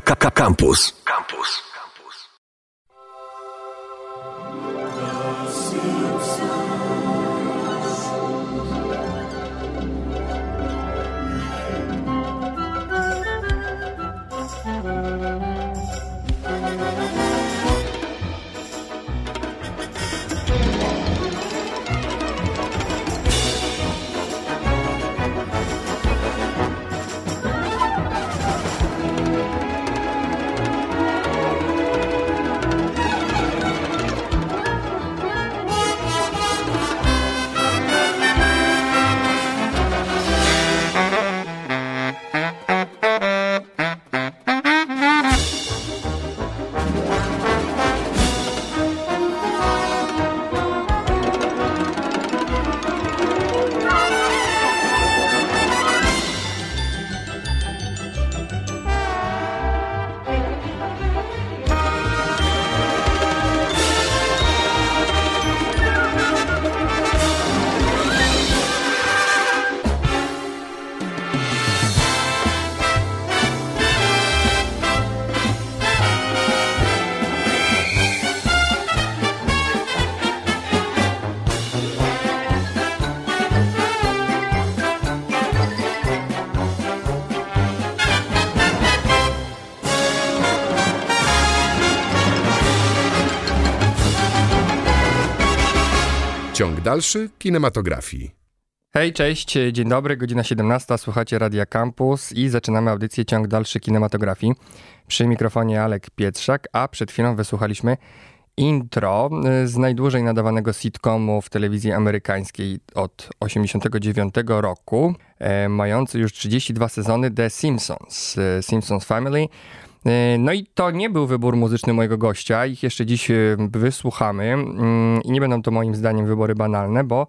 Campus. Campus. Dalszy kinematografii. Hej, cześć, dzień dobry, godzina 17, słuchacie Radia Campus i zaczynamy audycję Ciąg dalszy kinematografii. Przy mikrofonie Alek Pietrzak, a przed chwilą wysłuchaliśmy intro z najdłużej nadawanego sitcomu w telewizji amerykańskiej od 89 roku, e, mający już 32 sezony The Simpsons, e, Simpsons Family. E, no i to nie był wybór muzyczny mojego gościa, ich jeszcze dziś e, wysłuchamy mm, i nie będą to moim zdaniem wybory banalne, bo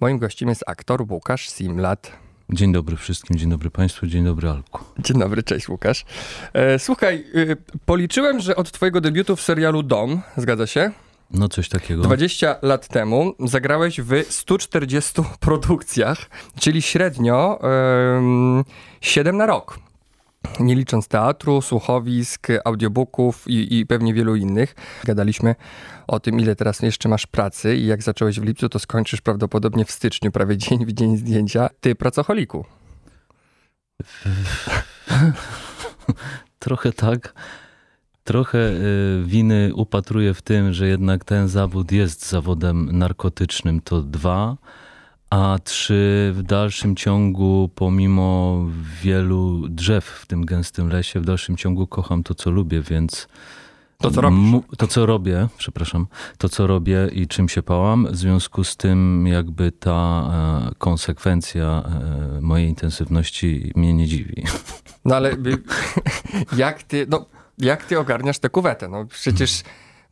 moim gościem jest aktor Łukasz Simlat. Dzień dobry wszystkim, dzień dobry Państwu, dzień dobry Alku. Dzień dobry, cześć Łukasz. E, słuchaj, policzyłem, że od twojego debiutu w serialu Dom, zgadza się? No coś takiego. 20 lat temu zagrałeś w 140 produkcjach, czyli średnio 7 na rok nie licząc teatru, słuchowisk, audiobooków i, i, pewnie wielu innych. Gadaliśmy o tym, ile teraz jeszcze masz pracy i jak zacząłeś w lipcu, to skończysz prawdopodobnie w styczniu, prawie dzień w dzień zdjęcia. Ty, pracocholiku. Trochę tak. Trochę y, winy upatruję w tym, że jednak ten zawód jest zawodem narkotycznym, to dwa a trzy w dalszym ciągu, pomimo wielu drzew w tym gęstym lesie, w dalszym ciągu kocham to, co lubię, więc. To, co robisz? To, co robię, przepraszam, to, co robię i czym się pałam, w związku z tym, jakby ta e, konsekwencja e, mojej intensywności mnie nie dziwi. No ale jak ty, no, jak ty ogarniasz tę kuwetę? No przecież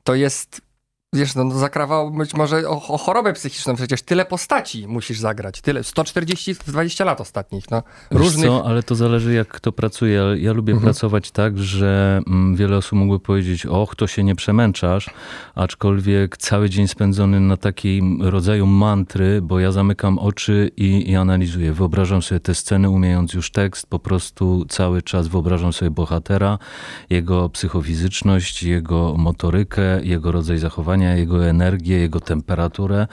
to jest Wiesz, no, no zakrawał być może o, o, chorobę psychiczną, przecież tyle postaci musisz zagrać, tyle, 140 w 20 lat ostatnich, no. Różnych... co, ale to zależy jak kto pracuje. Ja lubię mhm. pracować tak, że mm, wiele osób mogły powiedzieć, och, to się nie przemęczasz, aczkolwiek cały dzień spędzony na takim rodzaju mantry, bo ja zamykam oczy i, i analizuję. Wyobrażam sobie te sceny, umiejąc już tekst, po prostu cały czas wyobrażam sobie bohatera, jego psychofizyczność, jego motorykę, jego rodzaj zachowania, jego energię, jego temperaturę.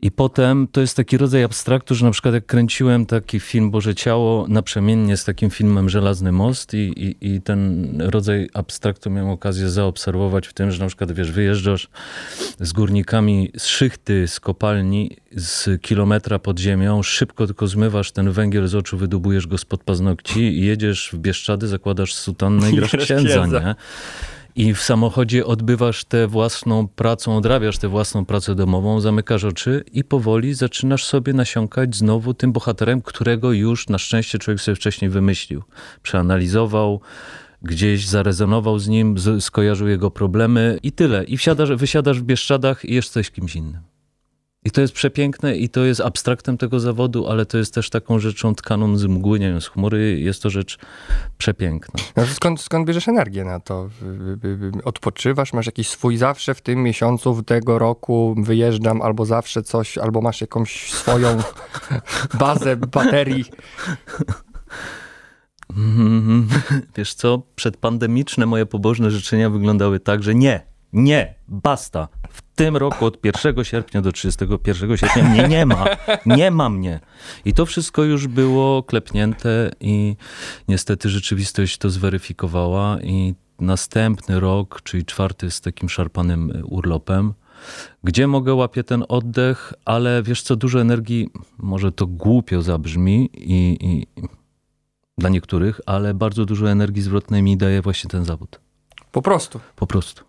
I potem to jest taki rodzaj abstraktu, że na przykład jak kręciłem taki film Boże Ciało naprzemiennie z takim filmem Żelazny Most i, i, i ten rodzaj abstraktu miałem okazję zaobserwować w tym, że na przykład wiesz, wyjeżdżasz z górnikami z szychty, z kopalni, z kilometra pod ziemią, szybko tylko zmywasz ten węgiel z oczu, wydubujesz go spod paznokci i jedziesz w Bieszczady, zakładasz sutannę i grasz księdza, nie? I w samochodzie odbywasz tę własną pracę, odrabiasz tę własną pracę domową, zamykasz oczy i powoli zaczynasz sobie nasiąkać znowu tym bohaterem, którego już na szczęście człowiek sobie wcześniej wymyślił, przeanalizował, gdzieś zarezonował z nim, skojarzył jego problemy i tyle. I wsiadasz, wysiadasz w Bieszczadach i jesteś kimś innym. I to jest przepiękne i to jest abstraktem tego zawodu, ale to jest też taką rzeczą tkaną z mgły, nie wiem, z chmury. Jest to rzecz przepiękna. No, skąd, skąd bierzesz energię na to? Odpoczywasz? Masz jakiś swój zawsze w tym miesiącu, w tego roku wyjeżdżam albo zawsze coś, albo masz jakąś swoją bazę baterii? Wiesz co, przedpandemiczne moje pobożne życzenia wyglądały tak, że nie, nie, basta. W tym roku od 1 sierpnia do 31 sierpnia mnie nie ma. Nie ma mnie. I to wszystko już było klepnięte i niestety rzeczywistość to zweryfikowała i następny rok, czyli czwarty z takim szarpanym urlopem, gdzie mogę łapię ten oddech, ale wiesz co, dużo energii, może to głupio zabrzmi i, i dla niektórych, ale bardzo dużo energii zwrotnej mi daje właśnie ten zawód. Po prostu. Po prostu.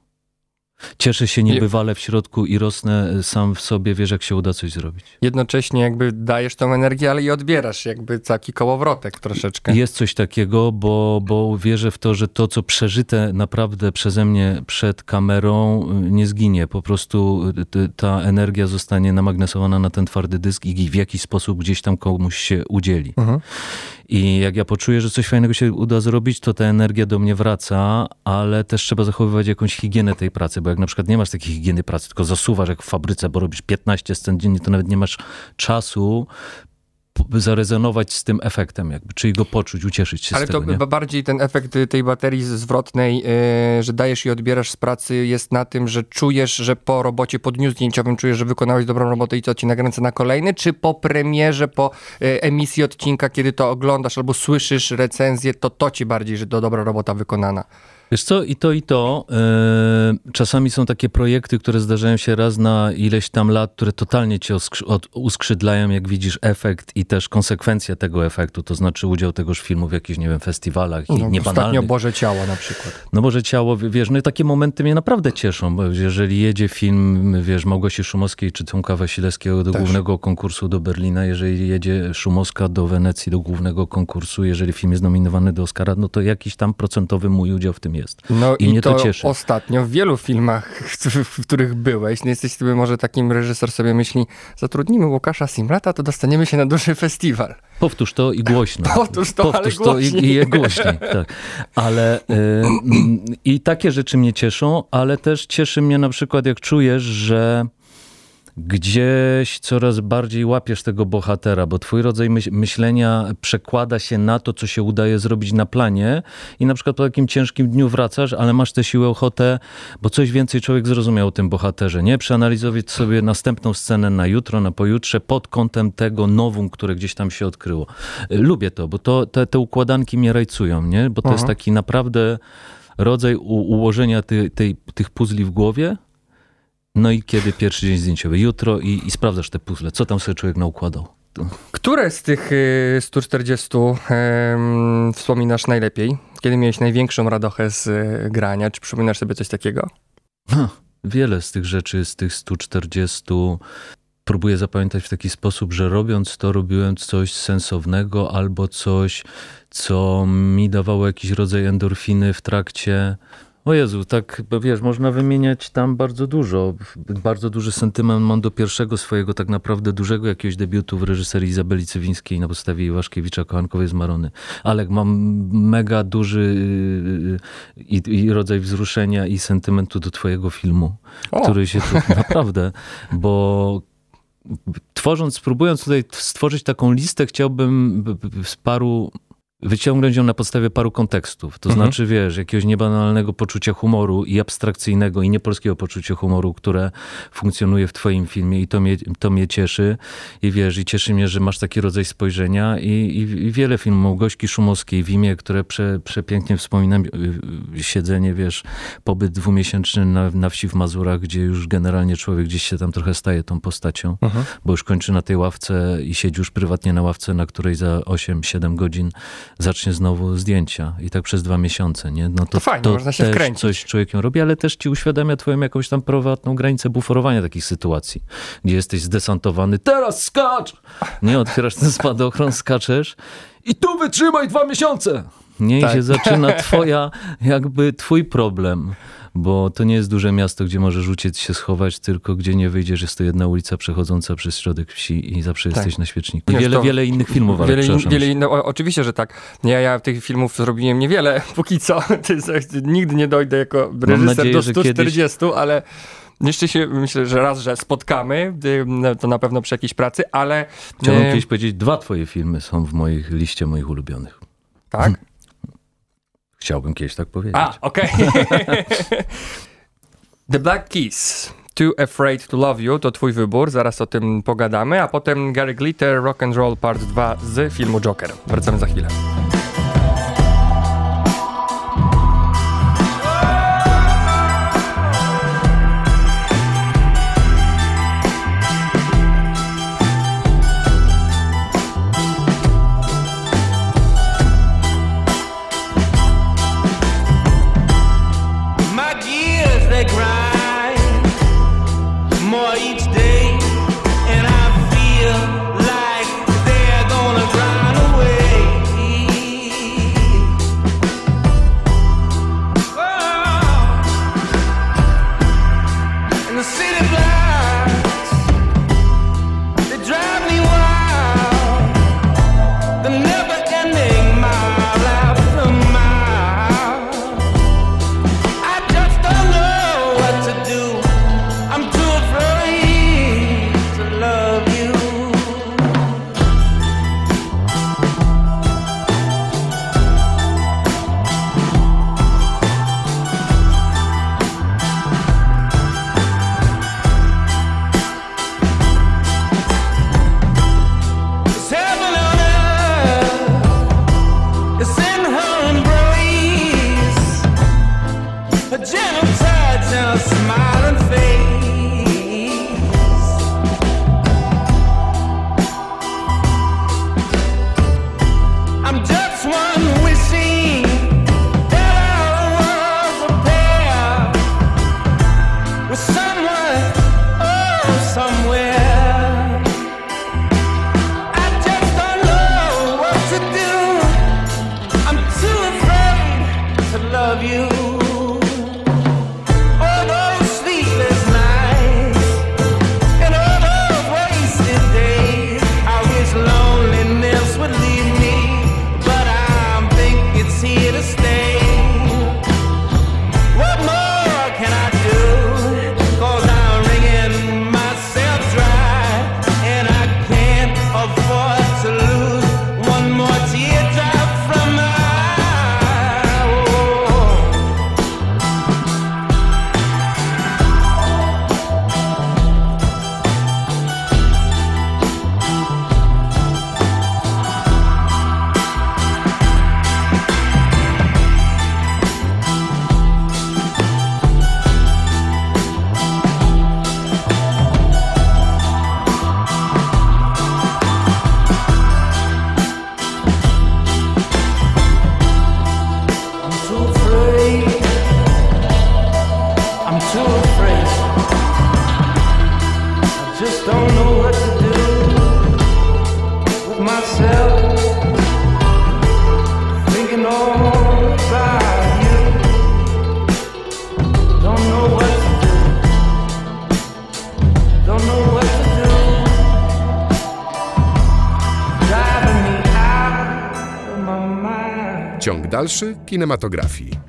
Cieszę się niebywale w środku i rosnę sam w sobie, wiesz, jak się uda coś zrobić. Jednocześnie jakby dajesz tą energię, ale i odbierasz, jakby taki kołowrotek troszeczkę. Jest coś takiego, bo, bo wierzę w to, że to, co przeżyte naprawdę przeze mnie przed kamerą, nie zginie. Po prostu ta energia zostanie namagnesowana na ten twardy dysk i w jakiś sposób gdzieś tam komuś się udzieli. Mhm. I jak ja poczuję, że coś fajnego się uda zrobić, to ta energia do mnie wraca, ale też trzeba zachowywać jakąś higienę tej pracy, bo jak na przykład nie masz takiej higieny pracy, tylko zasuwasz jak w fabryce, bo robisz 15 scen dziennie, to nawet nie masz czasu zarezonować z tym efektem, jakby, czyli go poczuć, ucieszyć się Ale z tego. Ale to nie? bardziej ten efekt tej baterii zwrotnej, yy, że dajesz i odbierasz z pracy, jest na tym, że czujesz, że po robocie, po dniu zdjęciowym czujesz, że wykonałeś dobrą robotę i co ci nakręca na kolejny, czy po premierze, po yy, emisji odcinka, kiedy to oglądasz albo słyszysz recenzję, to to ci bardziej, że to dobra robota wykonana? Wiesz co, i to, i to. Yy, czasami są takie projekty, które zdarzają się raz na ileś tam lat, które totalnie cię uskrzydlają, jak widzisz efekt i też konsekwencje tego efektu, to znaczy udział tegoż filmu w jakichś, nie wiem, festiwalach i no. Ostatnio Boże Ciało na przykład. No Boże Ciało, wiesz, no i takie momenty mnie naprawdę cieszą, bo jeżeli jedzie film, wiesz, Małgosi Szumowskiej czy Tomka Wasilewskiego do też. głównego konkursu do Berlina, jeżeli jedzie Szumowska do Wenecji do głównego konkursu, jeżeli film jest nominowany do Oscara, no to jakiś tam procentowy mój udział w tym jest. No i, i mnie to, to cieszy. ostatnio w wielu filmach, w których byłeś, no jesteś sobie może takim reżyser sobie myśli, zatrudnimy Łukasza Simlata, to dostaniemy się na duży festiwal. Powtórz to i głośno. Powtórz to, Powtórz ale to i, i głośniej. Tak. Ale y, i takie rzeczy mnie cieszą, ale też cieszy mnie na przykład, jak czujesz, że gdzieś coraz bardziej łapiesz tego bohatera, bo twój rodzaj myślenia przekłada się na to, co się udaje zrobić na planie i na przykład po takim ciężkim dniu wracasz, ale masz tę siłę, ochotę, bo coś więcej człowiek zrozumiał o tym bohaterze, nie? Przeanalizować sobie następną scenę na jutro, na pojutrze pod kątem tego nowum, które gdzieś tam się odkryło. Lubię to, bo to, te, te układanki mnie rajcują, nie? Bo to Aha. jest taki naprawdę rodzaj ułożenia ty, tej, tych puzli w głowie, no i kiedy pierwszy dzień zdjęciowy? Jutro i, i sprawdzasz te puzzle. Co tam sobie człowiek naukładał? Które z tych 140 y, wspominasz najlepiej? Kiedy miałeś największą radochę z y, grania? Czy przypominasz sobie coś takiego? Ha, wiele z tych rzeczy, z tych 140 próbuję zapamiętać w taki sposób, że robiąc to, robiłem coś sensownego albo coś, co mi dawało jakiś rodzaj endorfiny w trakcie o Jezu, tak, wiesz, można wymieniać tam bardzo dużo. Bardzo duży sentyment mam do pierwszego swojego tak naprawdę dużego jakiegoś debiutu w reżyserii Izabeli Cywińskiej na podstawie Iwaszkiewicza Kochankowej z Marony. Ale mam mega duży y, i, i, rodzaj wzruszenia i sentymentu do twojego filmu, o. który się tu naprawdę, bo tworząc, próbując tutaj stworzyć taką listę, chciałbym z paru wyciągnąć ją na podstawie paru kontekstów. To mhm. znaczy, wiesz, jakiegoś niebanalnego poczucia humoru i abstrakcyjnego i niepolskiego poczucia humoru, które funkcjonuje w twoim filmie i to mnie, to mnie cieszy. I wiesz, i cieszy mnie, że masz taki rodzaj spojrzenia i, i, i wiele filmów Małgośki Szumowskiej w imię, które prze, przepięknie wspominam, y, siedzenie, wiesz, pobyt dwumiesięczny na, na wsi w Mazurach, gdzie już generalnie człowiek gdzieś się tam trochę staje tą postacią, mhm. bo już kończy na tej ławce i siedzi już prywatnie na ławce, na której za 8-7 godzin zacznie znowu zdjęcia i tak przez dwa miesiące, nie? No to, to fajnie, to można się wkręcić. coś człowiekiem robi, ale też ci uświadamia twoją jakąś tam prywatną granicę buforowania takich sytuacji, gdzie jesteś zdesantowany, teraz skacz! Nie, otwierasz ten spadochron, skaczesz i tu wytrzymaj dwa miesiące! Nie, tak. i się zaczyna twoja, jakby twój problem bo to nie jest duże miasto, gdzie możesz uciec się schować, tylko gdzie nie wyjdziesz, jest to jedna ulica przechodząca przez środek wsi i zawsze tak. jesteś na świeczniku. I wiele, to, wiele innych filmów, ale wiele, in, wiele no, Oczywiście, że tak. Ja, ja tych filmów zrobiłem niewiele, póki co. Nigdy nie dojdę jako reżyser nadzieję, do 140, kiedyś... ale... Jeszcze się myślę, że raz, że spotkamy, to na pewno przy jakiejś pracy, ale... Chciałbym e... kiedyś powiedzieć, dwa twoje filmy są w moich liście moich ulubionych. Tak? Chciałbym kiedyś tak powiedzieć. A, okej. Okay. The Black Keys. Too Afraid to Love You to twój wybór, zaraz o tym pogadamy, a potem Gary Glitter Rock and Roll Part 2 z filmu Joker. Wracamy za chwilę. Ciąg dalszy kinematografii.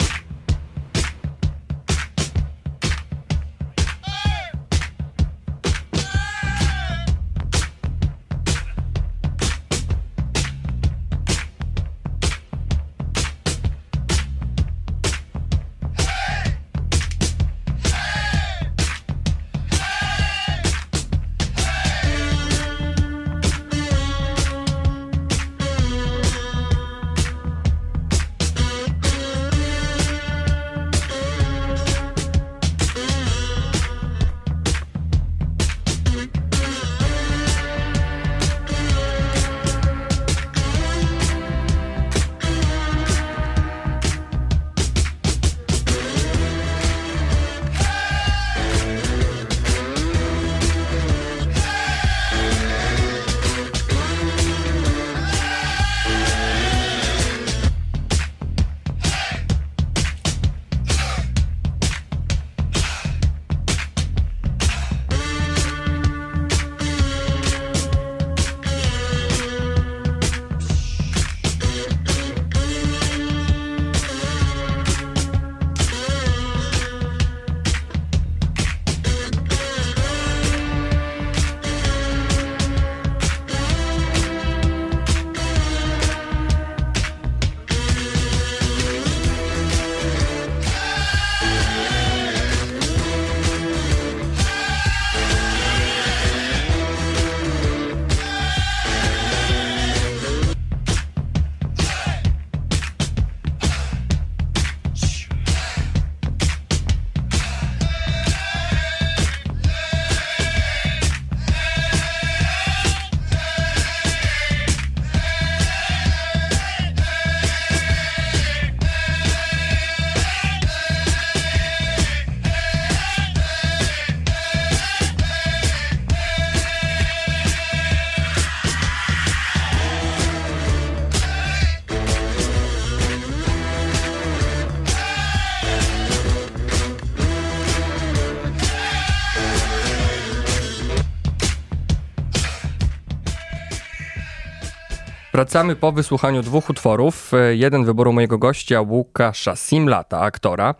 Wracamy po wysłuchaniu dwóch utworów. E, Jeden wyboru mojego gościa, Łukasza Simlata, aktora.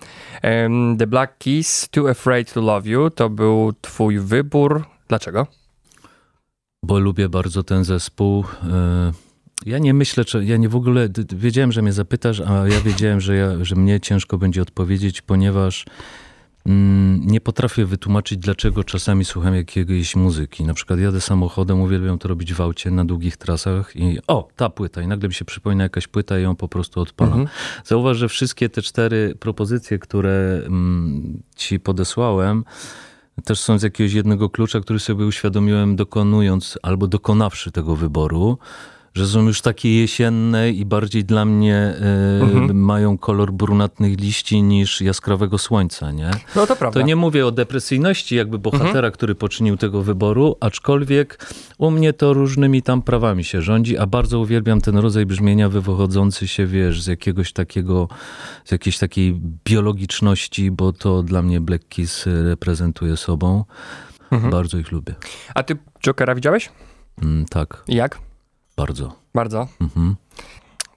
The Black Keys, Too Afraid to Love You, to był twój wybór. Dlaczego? Bo lubię bardzo ten zespół. E, Ja nie myślę, czy ja nie w ogóle wiedziałem, że mnie zapytasz, a ja wiedziałem, że, ja, że mnie ciężko będzie odpowiedzieć, ponieważ nie potrafię wytłumaczyć, dlaczego czasami słucham jakiejś muzyki. Na przykład jadę samochodem, uwielbiam to robić w aucie na długich trasach i o, ta płyta. I nagle mi się przypomina jakaś płyta i ją po prostu odpalam. Zauważ, że wszystkie te cztery propozycje, które mm, ci podesłałem, też są z jakiegoś jednego klucza, który sobie uświadomiłem dokonując albo dokonawszy tego wyboru, że są już takie jesienne i bardziej dla mnie e, mają kolor brunatnych liści niż jaskrawego słońca, nie? No to prawda. To nie mówię o depresyjności jakby bohatera, który poczynił tego wyboru, aczkolwiek u mnie to różnymi tam prawami się rządzi, a bardzo uwielbiam ten rodzaj brzmienia wywochodzący się, wiesz, z jakiegoś takiego, z jakiejś takiej biologiczności, bo to dla mnie Black Keys reprezentuje sobą. Bardzo ich lubię. A ty Jokera widziałeś? Mm, tak, Jak? Bardzo. Bardzo. Mhm.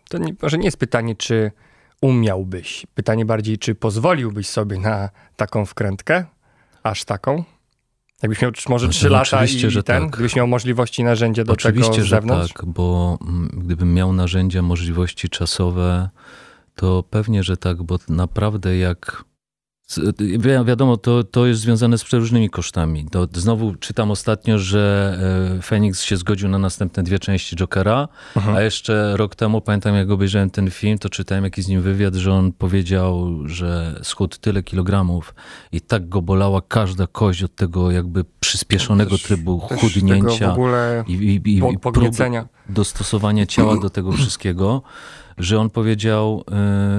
To nie, może nie jest pytanie, czy umiałbyś. Pytanie bardziej, czy pozwoliłbyś sobie na taką wkrętkę? Aż taką? Jakbyś miał może No, trzy no lata oczywiście, i że ten, tak. gdybyś miał możliwości i narzędzie do Oczywiście, tego z że tak, bo mm, gdybym miał narzędzia, możliwości czasowe, to pewnie, że tak, bo naprawdę jak. Wiadomo, to, to jest związane z przeróżnymi kosztami. To znowu czytam ostatnio, że e, Phoenix się zgodził na następne dwie części Jokera, Mhm. a jeszcze rok temu, pamiętam jak obejrzałem ten film, to czytałem jakiś z nim wywiad, że on powiedział, że schudł tyle kilogramów i tak go bolała każda kość od tego jakby przyspieszonego Też- trybu Też chudnięcia i, i, i, i dostosowania ciała do tego wszystkiego, że on powiedział,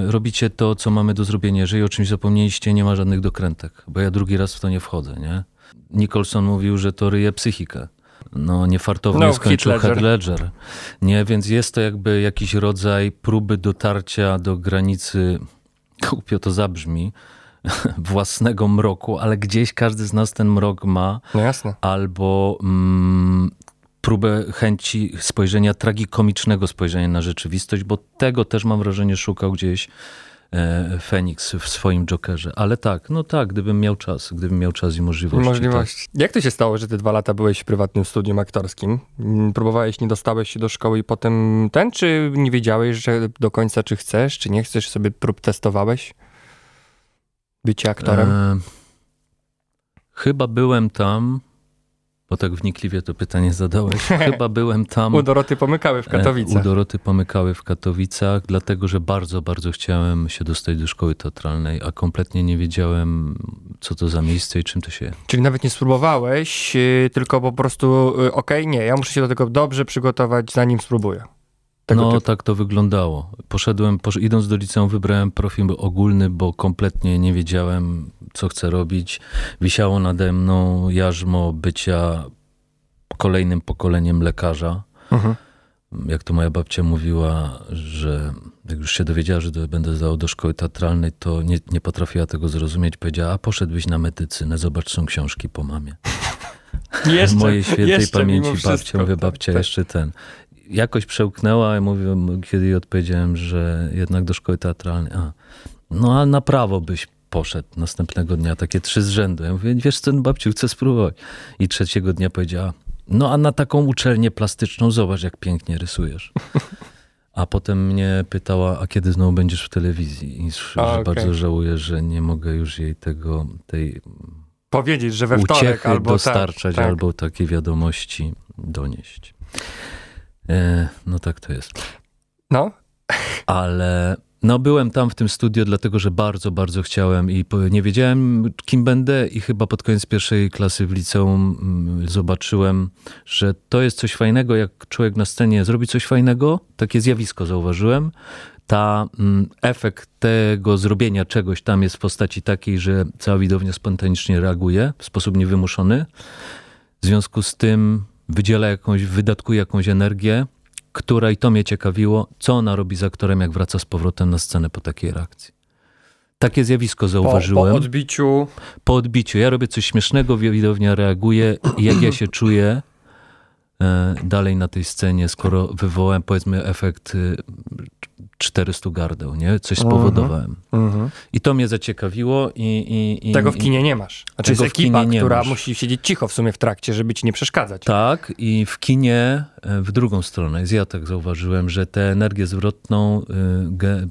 y, robicie to, co mamy do zrobienia. Jeżeli o czymś zapomnieliście, nie ma żadnych dokrętek, bo ja drugi raz w to nie wchodzę, nie? Nicholson mówił, że to ryje psychikę. No, niefartownie No, skończył Heath Heath Ledger. Ledger. Nie, więc jest to jakby jakiś rodzaj próby dotarcia do granicy, głupio to zabrzmi, własnego mroku, ale gdzieś każdy z nas ten mrok ma No jasne. albo mm, próbę chęci spojrzenia tragikomicznego spojrzenia na rzeczywistość, bo tego też mam wrażenie szukał gdzieś e, Feniks w swoim Jokerze. Ale tak, no tak, gdybym miał czas, gdybym miał czas i możliwości. Możliwość. Jak to się stało, że ty dwa lata byłeś w prywatnym studium aktorskim? Mm, Próbowałeś, nie dostałeś się do szkoły i potem ten, czy nie wiedziałeś, że do końca czy chcesz, czy nie chcesz, sobie prób testowałeś? Bycie Tak. aktorem? E, chyba byłem tam, bo tak wnikliwie to pytanie zadałeś. Chyba byłem tam. U Doroty pomykały w E, Katowicach. U Doroty pomykały w Katowicach, dlatego że bardzo, bardzo chciałem się dostać do szkoły teatralnej, a kompletnie nie wiedziałem, co to za miejsce i czym to się. Czyli nawet nie spróbowałeś, yy, tylko po prostu, yy, okej, nie, ja muszę się do tego dobrze przygotować, zanim spróbuję. Tego no, typu. tak to wyglądało. Poszedłem, posz... idąc do liceum, wybrałem profil ogólny, bo kompletnie nie wiedziałem, co chcę robić. Wisiało nade mną jarzmo bycia kolejnym pokoleniem lekarza. Mhm. jak to moja babcia mówiła, że jak już się dowiedziała, że będę zdał do szkoły teatralnej, to nie, nie potrafiła tego zrozumieć. Powiedziała, a poszedłbyś na medycynę, zobacz, są książki po mamie. Jeszcze, W mojej świętej jeszcze pamięci babcia, wszystko, tak, babcia tak. jeszcze ten. Jakoś przełknęła i mówię, kiedy jej odpowiedziałem, że jednak do szkoły teatralnej. A, no a na prawo byś poszedł następnego dnia, takie trzy z rzędu. Ja mówię, wiesz co, no, babciu, chcę spróbować. I trzeciego dnia powiedziała, no a na taką uczelnię plastyczną zobacz, jak pięknie rysujesz. A potem mnie pytała, a kiedy znowu będziesz w telewizji? I że A, okej. bardzo żałuję, że nie mogę już jej tego, tej Powiedzieć, że we wtorek albo dostarczać, tak, tak. albo takie wiadomości donieść. E, no tak to jest. No, Ale no byłem tam w tym studio, dlatego że bardzo, bardzo chciałem i nie wiedziałem, kim będę i chyba pod koniec pierwszej klasy w liceum mm, zobaczyłem, że to jest coś fajnego, jak człowiek na scenie zrobi coś fajnego, takie zjawisko zauważyłem. Ta mm, efekt tego zrobienia czegoś tam jest w postaci takiej, że cała widownia spontanicznie reaguje w sposób niewymuszony. W związku z tym wydziela jakąś, wydatkuje jakąś energię, która i to mnie ciekawiło, co ona robi z aktorem, jak wraca z powrotem na scenę po takiej reakcji. Takie zjawisko po, zauważyłem. po odbiciu po odbiciu. Ja robię coś śmiesznego, widownia reaguje jak ja się czuję, e, dalej na tej scenie, skoro wywołałem powiedzmy efekt y, 400 gardeł, nie? Coś spowodowałem. Mhm. I to mnie zaciekawiło i... i, i Tego w kinie nie masz. Znaczy jest ekipa, nie która masz. musi siedzieć cicho w sumie w trakcie, żeby ci nie przeszkadzać. Tak, i w kinie e, w drugą stronę. Jest Ja tak zauważyłem, że tę energię zwrotną y, ge,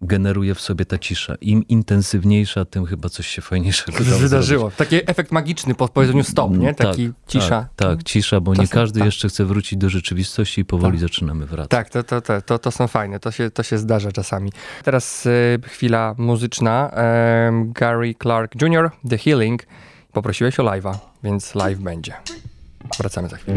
generuje w sobie ta cisza. Im intensywniejsza, tym chyba coś się fajniejszego wydarzyło. Taki efekt magiczny po powiedzeniu stop, nie? Tak, Taki cisza. Tak, tak, cisza, bo nie Czasem każdy tak. jeszcze chce wrócić do rzeczywistości i powoli Tak. zaczynamy wracać. Tak, to, to, to, to, to są fajne, to się, to się zdarza czasami. Teraz y, chwila muzyczna. Em, Gary Clark Jr., The Healing. Poprosiłeś o live'a, więc live będzie. Wracamy za chwilę.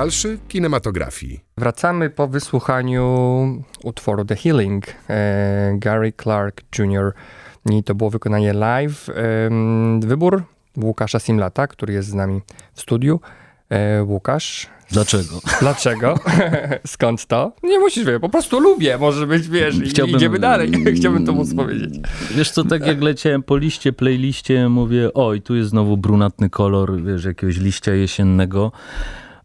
Dalszy kinematografii. Wracamy po wysłuchaniu utworu The Healing e, Gary Clark Jr. I to było wykonanie live. Em, wybór Łukasza Simlata, który jest z nami w studiu. E, Łukasz, Dlaczego? dlaczego? Skąd to? Nie musisz wiedzieć, po prostu lubię, może być, wiesz, i Chciałbym- idziemy dalej. Chciałbym to móc powiedzieć. Wiesz co, tak jak leciałem po liście, playliście, mówię, oj, tu jest znowu brunatny kolor, wiesz, jakiegoś liścia jesiennego.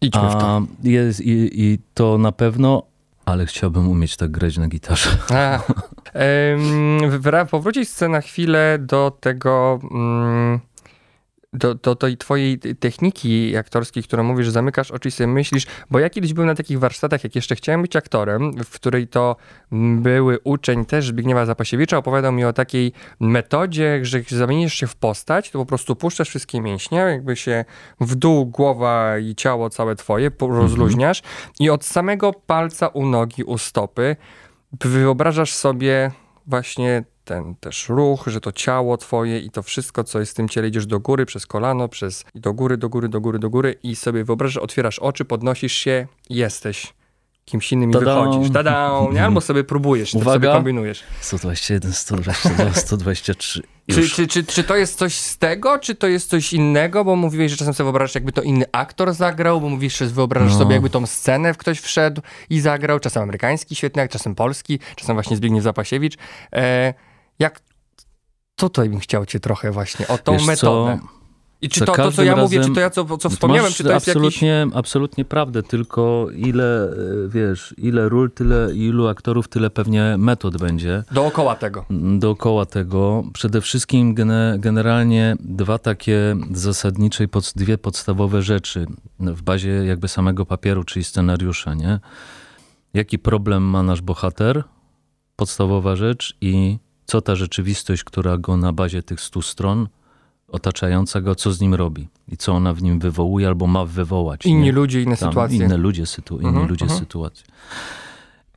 Idźmy w to. Jest i, i to na pewno, ale chciałbym umieć tak grać na gitarze. A, wra- powrócić chcę na chwilę do tego, mm, do, do tej twojej techniki aktorskiej, którą mówisz, zamykasz oczy i sobie myślisz, bo ja kiedyś byłem na takich warsztatach, jak jeszcze chciałem być aktorem, w której to były uczeń też Zbigniewa Zapasiewicza, opowiadał mi o takiej metodzie, że jak zamienisz się w postać, to po prostu puszczasz wszystkie mięśnie, jakby się w dół głowa i ciało całe twoje po- rozluźniasz i od samego palca u nogi, u stopy wyobrażasz sobie właśnie ten też ruch, że to ciało twoje i to wszystko, co jest w tym ciele, idziesz do góry, przez kolano, przez i do góry, do góry, do góry, do góry i sobie wyobrażasz, otwierasz oczy, podnosisz się i jesteś kimś innym i Tada! wychodzisz. Tada! Nie? Albo sobie próbujesz, to sobie Uwaga. kombinujesz. 121, 122, 123. Czy, czy, czy, czy to jest coś z tego, czy to jest coś innego? Bo mówiłeś, że czasem sobie wyobrażasz, jakby to inny aktor zagrał, bo mówisz, że wyobrażasz No. sobie, jakby tą scenę w ktoś wszedł i zagrał. Czasem amerykański świetny, czasem polski, czasem właśnie Zbigniew Zapasiewicz. E, jak tutaj bym chciał cię trochę właśnie o tą Wiesz co, metodę. I czy to, to, co ja mówię, czy razem- to ja co, co wspomniałem, czy to jest jakiś... absolutnie, absolutnie prawdę, tylko ile, e, wiesz, ile ról, tyle, ilu aktorów, tyle pewnie metod będzie. Dookoła tego. dookoła tego. Przede wszystkim gene, generalnie dwa takie zasadnicze dwie podstawowe rzeczy w bazie jakby samego papieru, czyli scenariusza, nie? Jaki problem ma nasz bohater? Podstawowa rzecz i co ta rzeczywistość, która go na bazie tych stu stron otaczająca go, co z nim robi i co ona w nim wywołuje albo ma wywołać. Inni nie? ludzie, inne Tam sytuacje. Inne ludzie, sytu, inni Mhm, ludzie mhm. sytuacje.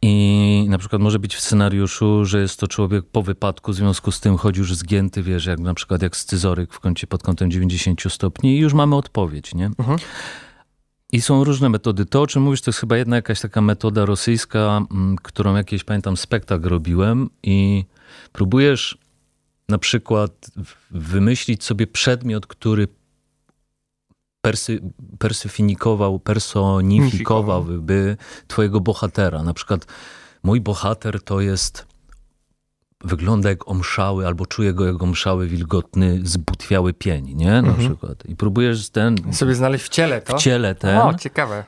I na przykład może być w scenariuszu, że jest to człowiek po wypadku, w związku z tym chodzi już zgięty, wiesz, jak na przykład jak scyzoryk w kącie pod kątem 90 stopni i już mamy odpowiedź, nie? Mhm. I są różne metody. To, o czym mówisz, to jest chyba jedna jakaś taka metoda rosyjska, mm, którą jakieś, pamiętam, spektakl robiłem i próbujesz na przykład wymyślić sobie przedmiot, który persy, persyfinikował, personifikowałby twojego bohatera. Na przykład mój bohater to jest wygląda jak omszały, albo czuję go jak omszały, wilgotny, zbutwiały pień, nie? Na przykład. I próbujesz ten, Sobie znaleźć w ciele to. w ciele ten, O, ciekawe.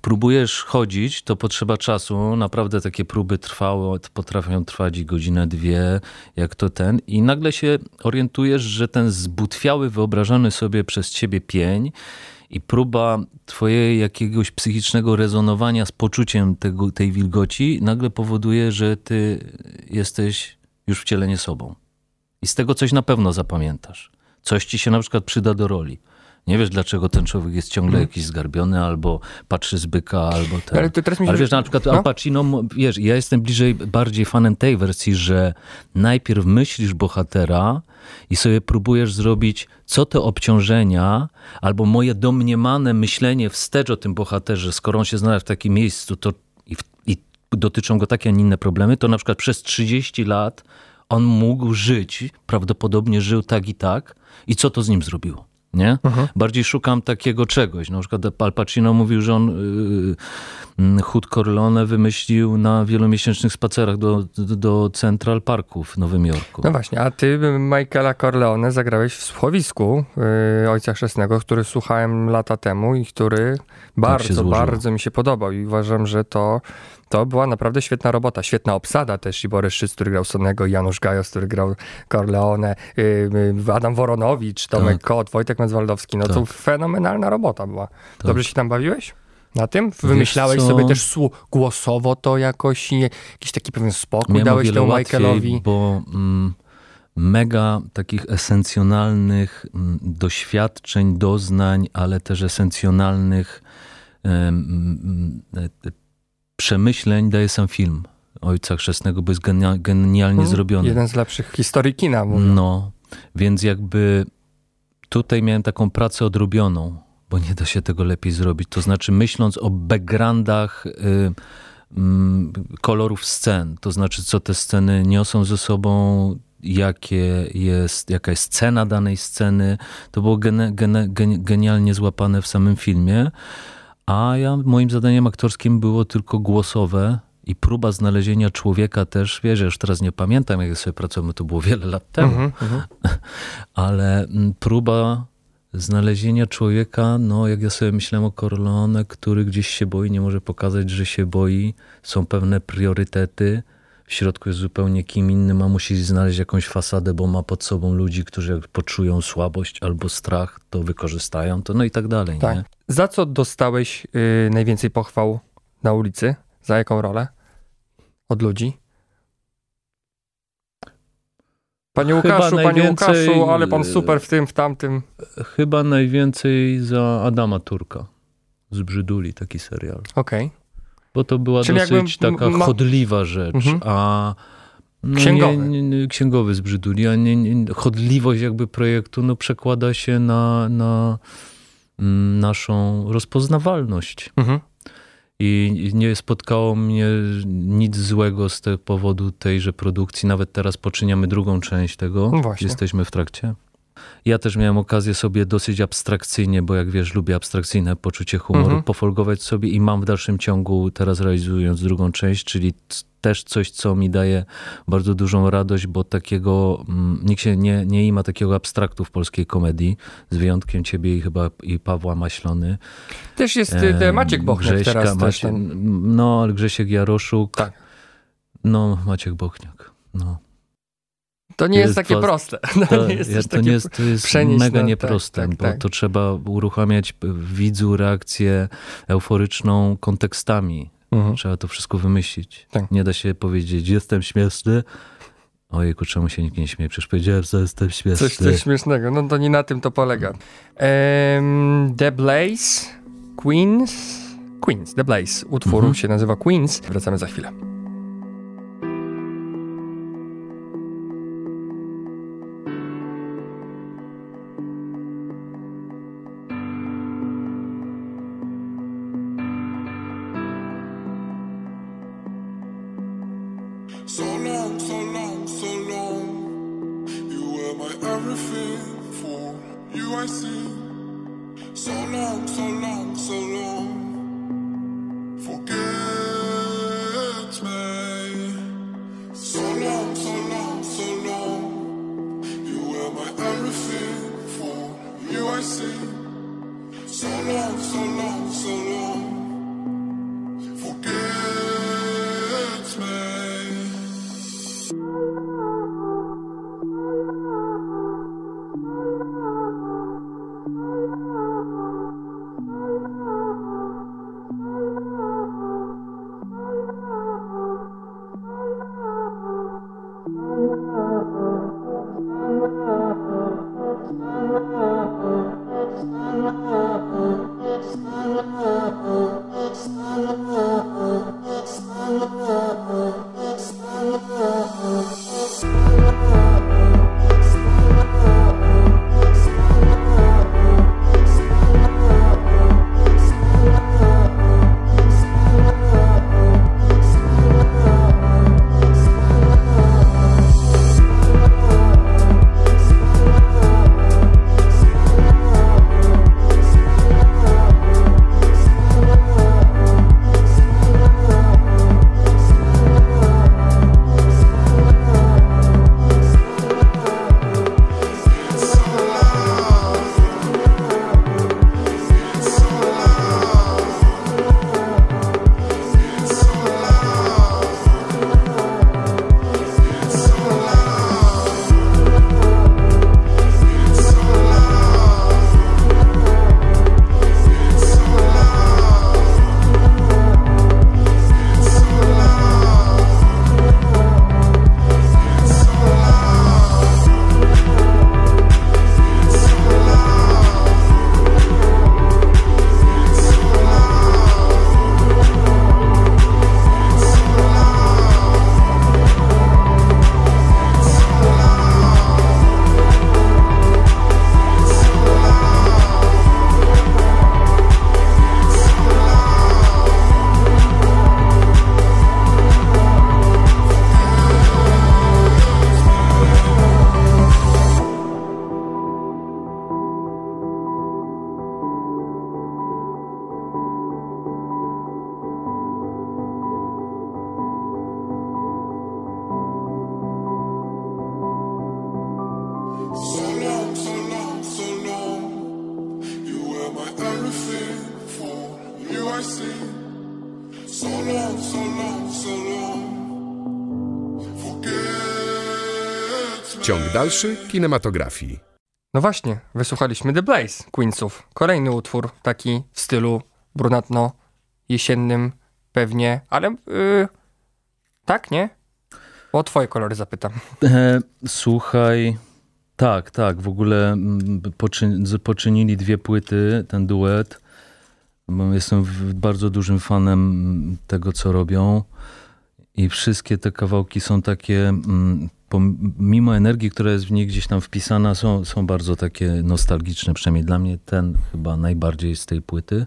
Próbujesz chodzić, to potrzeba czasu. Naprawdę takie próby trwały, potrafią trwać godzinę, dwie, jak to ten. I nagle się orientujesz, że ten zbutwiały, wyobrażany sobie przez ciebie pień i próba twojej jakiegoś psychicznego rezonowania z poczuciem tego, tej wilgoci nagle powoduje, że ty jesteś już w ciele nie sobą. I z tego coś na pewno zapamiętasz. Coś ci się na przykład przyda do roli. Nie wiesz, dlaczego ten człowiek jest ciągle jakiś zgarbiony, albo patrzy z byka, albo ten. Ale to teraz mi się- Ale wiesz, na przykład No. Al Pacino, wiesz, ja jestem bliżej, bardziej fanem tej wersji, że najpierw myślisz bohatera i sobie próbujesz zrobić, co te obciążenia, albo moje domniemane myślenie wstecz o tym bohaterze, skoro on się znalazł w takim miejscu, to i, i dotyczą go takie, a nie inne problemy, to na przykład przez 30 lat on mógł żyć, prawdopodobnie żył tak i tak i co to z nim zrobiło? Nie? Bardziej szukam takiego czegoś. Na przykład Al Pacino mówił, że on yy, Hood Corleone wymyślił na wielomiesięcznych spacerach do, do, do Central Parku w Nowym Jorku. No właśnie, a ty Michaela Corleone zagrałeś w Słuchowisku yy, Ojca Chrzestnego, który słuchałem lata temu i który bardzo, złożyło. bardzo mi się podobał i uważam, że to, to była naprawdę świetna robota, świetna obsada też i Borys Szyc, który grał Sonnego, i Janusz Gajos, który grał Corleone, Adam Woronowicz, Tomek Tak. Kot, Wojtek Medzwaldowski, no to Tak. fenomenalna robota była. Dobrze się tam bawiłeś? Na tym? Wymyślałeś sobie też słu- głosowo to jakoś, i jakiś taki pewien spokój Miałem dałeś temu łatwiej, Michaelowi? bo mm, mega takich esencjonalnych mm, doświadczeń, doznań, ale też esencjonalnych mm, e, e, przemyśleń daje sam film Ojca Chrzestnego, bo jest genia- genialnie Mhm. zrobiony. Jeden z lepszych historii kina, mówię. No, więc jakby tutaj miałem taką pracę odrobioną, bo nie da się tego lepiej zrobić. To znaczy, myśląc o backgroundach y, mm, kolorów scen, to znaczy, co te sceny niosą ze sobą, jakie jest, jaka jest cena danej sceny, to było gene, gene, geni- genialnie złapane w samym filmie. A ja, moim zadaniem aktorskim było tylko głosowe i próba znalezienia człowieka też, wiesz, ja już teraz nie pamiętam, jak sobie pracowałem, to było wiele lat temu, Mhm, mhm. ale mm, próba znalezienia człowieka, no jak ja sobie myślałem o Corleone, który gdzieś się boi, nie może pokazać, że się boi, są pewne priorytety, w środku jest zupełnie kim innym, a musi znaleźć jakąś fasadę, bo ma pod sobą ludzi, którzy jak poczują słabość albo strach, to wykorzystają to, no i tak dalej, Tak. nie? Za co dostałeś y, najwięcej pochwał na ulicy? Za jaką rolę? Od ludzi? Panie Łukaszu, panie Łukaszu, ale pan super w tym, w tamtym. Chyba najwięcej za Adama Turka. Z Brzyduli taki serial. Okej. Bo to była Czyli dosyć taka ma- chodliwa rzecz, Mhm. a no Księgowy. Nie, nie, księgowy z Brzyduli, a nie, nie, chodliwość jakby projektu no, przekłada się na, na mm, naszą rozpoznawalność. Mhm. I nie spotkało mnie nic złego z tego powodu tejże produkcji. Nawet teraz poczyniamy drugą część tego. No. Jesteśmy w trakcie. Ja też miałem okazję sobie dosyć abstrakcyjnie, bo jak wiesz, lubię abstrakcyjne poczucie humoru, Mhm. pofolgować sobie i mam w dalszym ciągu, teraz realizując drugą część, czyli też coś, co mi daje bardzo dużą radość, bo takiego, mm, nikt się nie, nie ima takiego abstraktu w polskiej komedii, z wyjątkiem ciebie i chyba i Pawła Maślony. Też jest te Maciek Bochniak Grześka, teraz też Maciek, ten. No, Grzesiek Jaroszuk. Tak. No, Maciek Bochniak. No. To nie jest, jest takie proste. To To, nie jest ja, to, takie... nie jest, to jest mega na- nieproste, tak, tak, bo tak. to trzeba uruchamiać w widzu reakcję euforyczną kontekstami. Mhm. Trzeba to wszystko wymyślić. Tak. Nie da się powiedzieć, jestem śmieszny. Ojejku, czemu się nikt nie śmieje? Przecież powiedziałem, że jestem śmieszny. Coś, coś śmiesznego. No to nie na tym to polega. Em, The Blaze, Queens, Queens, The Blaze. Utwór Mhm. się nazywa Queens. Wracamy za chwilę. Dalszy kinematografii. No właśnie, wysłuchaliśmy The Blaze Queensów. Kolejny utwór, taki w stylu brunatno-jesiennym pewnie, ale yy, tak, nie? O twoje kolory zapytam. E, słuchaj, tak, tak, w ogóle mm, poczynili dwie płyty, ten duet. Jestem bardzo dużym fanem mm, tego, co robią. I wszystkie te kawałki są takie, mm, pomimo energii, która jest w nich gdzieś tam wpisana, są, są bardzo takie nostalgiczne. Przynajmniej dla mnie ten chyba najbardziej z tej płyty.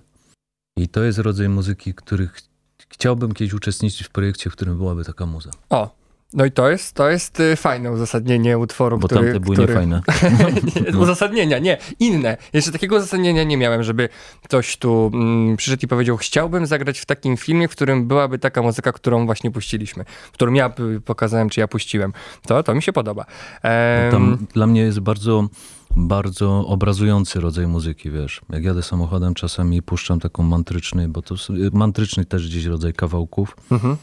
I to jest rodzaj muzyki, który ch- chciałbym kiedyś uczestniczyć w projekcie, w którym byłaby taka muza. O, no i to jest, to jest y, fajne uzasadnienie utworu, Bo który... tamte były który... niefajne. nie, uzasadnienia, nie, inne. Jeszcze takiego uzasadnienia nie miałem, żeby ktoś tu mm, przyszedł i powiedział, chciałbym zagrać w takim filmie, w którym byłaby taka muzyka, którą właśnie puściliśmy, którą ja pokazałem, czy ja puściłem. To, to mi się podoba. Em, Tam dla mnie jest bardzo, bardzo obrazujący rodzaj muzyki, wiesz. Jak jadę samochodem, czasami puszczam taką mantryczny, bo to mantryczny też gdzieś rodzaj kawałków. mhm.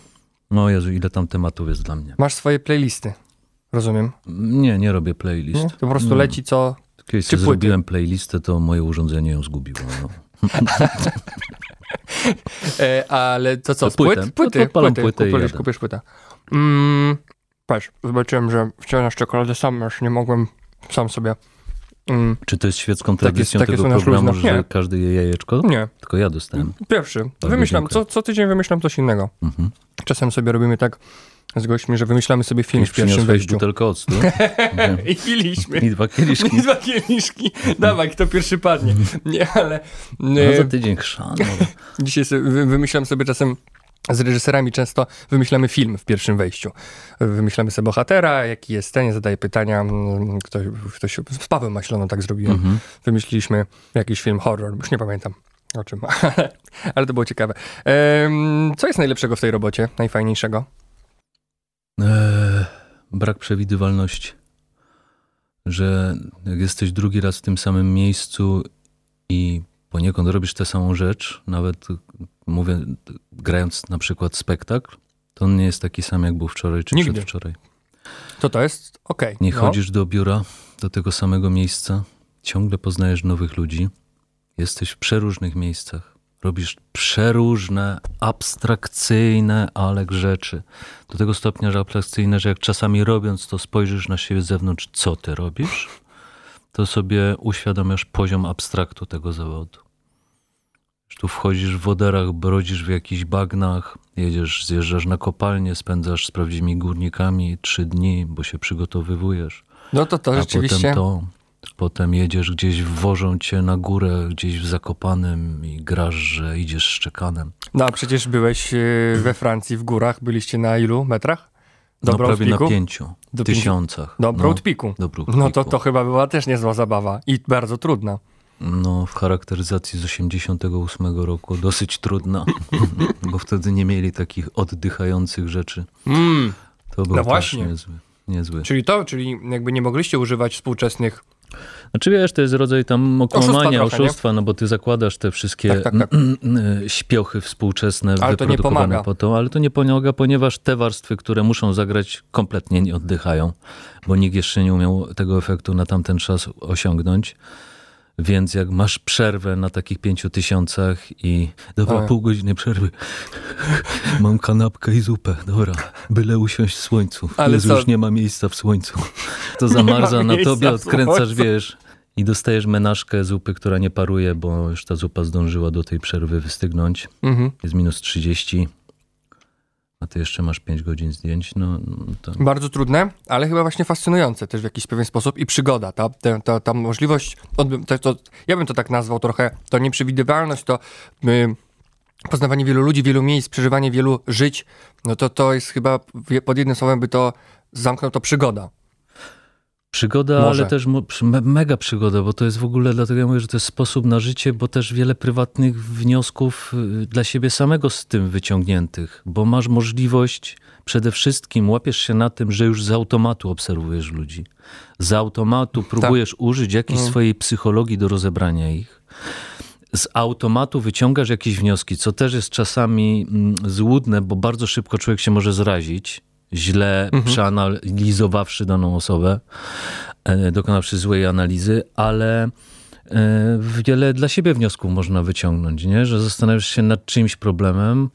No Jezu, ile tam tematów jest dla mnie. Masz swoje playlisty, rozumiem. Nie, nie robię playlist. Nie? To po prostu leci co... Kiedyś czy sobie płyty? zrobiłem playlistę, to moje urządzenie ją zgubiło. No. E, ale to co, To z płyt? Płyty, No to płyty, płytę i kupisz, kupisz płytę. Mm, patrz, zobaczyłem, że wciąż czekoladę sam już nie mogłem sam sobie... Mm, Czy to jest świecką Tak jest- tradycją tak jest tego u nas programu, luźno. że Nie. każdy je jajeczko? nie, Tylko ja dostałem. pierwszy. Bardzo Wymyślam, co, dziękuję. co tydzień wymyślam coś innego. Mhm. Czasem sobie robimy tak z gośćmi, że wymyślamy sobie film Kiedyś w pierwszym wejściu. butelkę octu I piliśmy. i dwa kieliszki. I dwa kieliszki. Dawaj, kto pierwszy padnie. Nie, ale No za tydzień chrzan. no. dzisiaj sobie, wy- wymyślam sobie czasem z reżyserami często wymyślamy film w pierwszym wejściu. Wymyślamy sobie bohatera, jaki jest ten, zadaje pytania. mm, Ktoś, ktoś, z Pawłem Maśloną tak zrobiłem. Mhm. Wymyśliliśmy jakiś film horror, już nie pamiętam o czym, ale, to było ciekawe. Co jest najlepszego w tej robocie, najfajniejszego? Eee, brak przewidywalności. Że jak jesteś drugi raz w tym samym miejscu i poniekąd robisz tę samą rzecz, nawet mówię, grając na przykład spektakl, to on nie jest taki sam, jak był wczoraj czy Nigdy. przedwczoraj. To to jest okej. Nie no. chodzisz do biura, do tego samego miejsca, ciągle poznajesz nowych ludzi, jesteś w przeróżnych miejscach, robisz przeróżne, abstrakcyjne, ale rzeczy. Do tego stopnia, że abstrakcyjne, że jak czasami robiąc to spojrzysz na siebie z zewnątrz, co ty robisz, to sobie uświadamiasz poziom abstraktu tego zawodu. Że Tu wchodzisz w woderach, brodzisz w jakichś bagnach, jedziesz, zjeżdżasz na kopalnię, spędzasz z prawdziwymi górnikami trzy dni, bo się przygotowywujesz. No to to A rzeczywiście... potem to, potem jedziesz gdzieś, wwożą cię na górę, gdzieś w Zakopanem i grasz, że idziesz szczekanem. No a przecież byłeś e, we Francji w górach, byliście na ilu metrach? No Do prawie na pięciu, Do tysiącach. Do no, Broad Peaku. do Broad No to to chyba była też niezła zabawa i bardzo trudna. No, w charakteryzacji z 88 roku dosyć trudna, bo wtedy nie mieli takich oddychających rzeczy. Mm, To był No właśnie. niezły. niezły. czyli to, czyli jakby nie mogliście używać współczesnych... Znaczy wiesz, to jest rodzaj tam okłamania, nie? oszustwa, no bo ty zakładasz te wszystkie Tak, tak, tak. śpiochy współczesne Ale to nie pomaga. po to, ale to nie pomaga, ponieważ te warstwy, które muszą zagrać, kompletnie nie oddychają, bo nikt jeszcze nie umiał tego efektu na tamten czas osiągnąć. Więc jak masz przerwę na takich pięciu tysiącach i dobra, Ale- pół godziny przerwy, mam kanapkę i zupę, dobra, byle usiąść w słońcu. Ale Jezu, co? już nie ma miejsca w słońcu. To ma zamarza na tobie, odkręcasz, wiesz, i dostajesz menażkę zupy, która nie paruje, bo już ta zupa zdążyła do tej przerwy wystygnąć. Mhm. Jest minus 30, a ty jeszcze masz 5 godzin zdjęć, no no to... Bardzo trudne, ale chyba właśnie fascynujące też w jakiś pewien sposób i przygoda, ta, ta, ta, ta możliwość, to, to, ja bym to tak nazwał trochę, to nieprzewidywalność, to y, poznawanie wielu ludzi, wielu miejsc, przeżywanie wielu żyć, no to to jest chyba, pod jednym słowem by to zamknął to przygoda. Przygoda, Może. ale też mega przygoda, bo to jest w ogóle, dlatego ja mówię, że to jest sposób na życie, bo też wiele prywatnych wniosków y, dla siebie samego z tym wyciągniętych, bo masz możliwość, przede wszystkim łapiesz się na tym, że już z automatu obserwujesz ludzi. Z automatu próbujesz użyć jakiejś Mm. swojej psychologii do rozebrania ich. z automatu wyciągasz jakieś wnioski, co też jest czasami mm, złudne, bo bardzo szybko człowiek się może zrazić, źle przeanalizowawszy daną osobę, e, dokonawszy złej analizy, ale e, wiele dla siebie wniosków można wyciągnąć, nie? że zastanawiasz się nad czyimś problemem,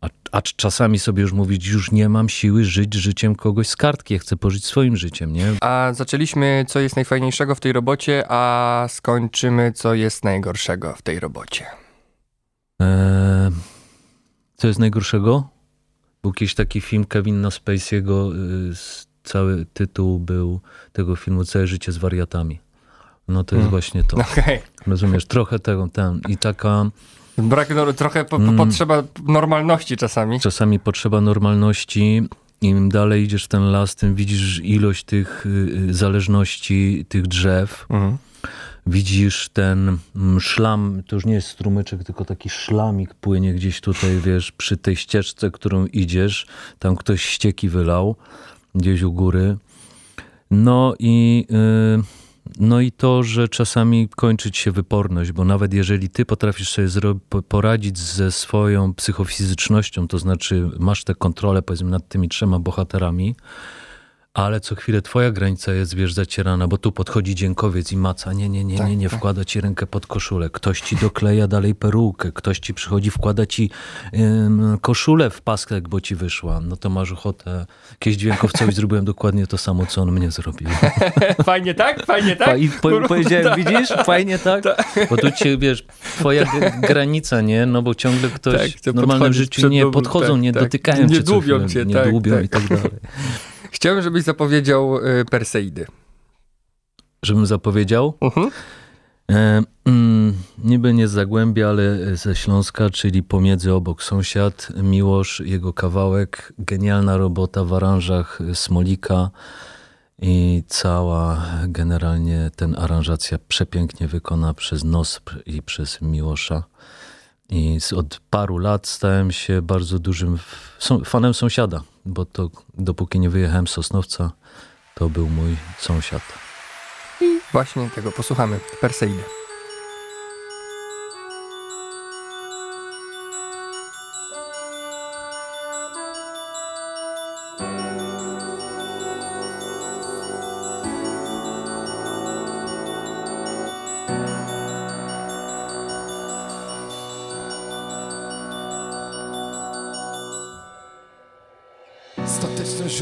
a, a czasami sobie już mówić, już nie mam siły żyć życiem kogoś z kartki, ja chcę pożyć swoim życiem, nie? A zaczęliśmy, co jest najfajniejszego w tej robocie, a skończymy, co jest najgorszego w tej robocie. Eee, co jest najgorszego? Był kiedyś taki film Kevina Spacey'ego, y, cały tytuł był tego filmu Całe życie z wariatami. No to jest właśnie to. Okej. Rozumiesz, trochę tego, ten. I taka Brak, no, trochę po, po, Mm. potrzeba normalności czasami. czasami potrzeba normalności. Im dalej idziesz w ten las, tym widzisz ilość tych y, y, zależności, tych drzew. Mhm. Widzisz ten mm, szlam, to już nie jest strumyczek, tylko taki szlamik płynie gdzieś tutaj, wiesz, przy tej ścieżce, którą idziesz. Tam ktoś ścieki wylał, gdzieś u góry. No i, y, no i to, że czasami kończyć się wyporność, bo nawet jeżeli ty potrafisz sobie poradzić ze swoją psychofizycznością, to znaczy masz tę kontrolę powiedzmy nad tymi trzema bohaterami, ale co chwilę twoja granica jest, wiesz, zacierana, bo tu podchodzi dziękowiec i maca, nie, nie, nie, Tak, nie, nie, wkłada ci rękę pod koszulę, ktoś ci dokleja dalej perukę, ktoś ci przychodzi, wkłada ci ym, koszulę w pasek, bo ci wyszła, no to masz ochotę. Kiedyś dźwiękowcowi zrobiłem dokładnie to samo, co on mnie zrobił. Fajnie tak? Fajnie tak? I po, powiedziałem, tak. widzisz, fajnie tak? Bo tu cię, wiesz, twoja granica, nie? No bo ciągle ktoś Tak, w normalnym podchodzić życiu nie podchodzą, tak, nie tak. dotykają Nie cię dłubią cię, nie tak, dłubią tak. i tak dalej. Chciałem, żebyś zapowiedział y, Perseidy. Żebym zapowiedział? Mhm. E, mm, niby nie z Zagłębia, ale ze Śląska, czyli pomiędzy obok sąsiad, Miłosz, jego kawałek, genialna robota w aranżach Smolika i cała generalnie ten aranżacja przepięknie wykona przez Nospr i przez Miłosza. I od paru lat stałem się bardzo dużym fanem sąsiada, bo to dopóki nie wyjechałem z Sosnowca, to był mój sąsiad. Właśnie tego posłuchamy. Perseidy.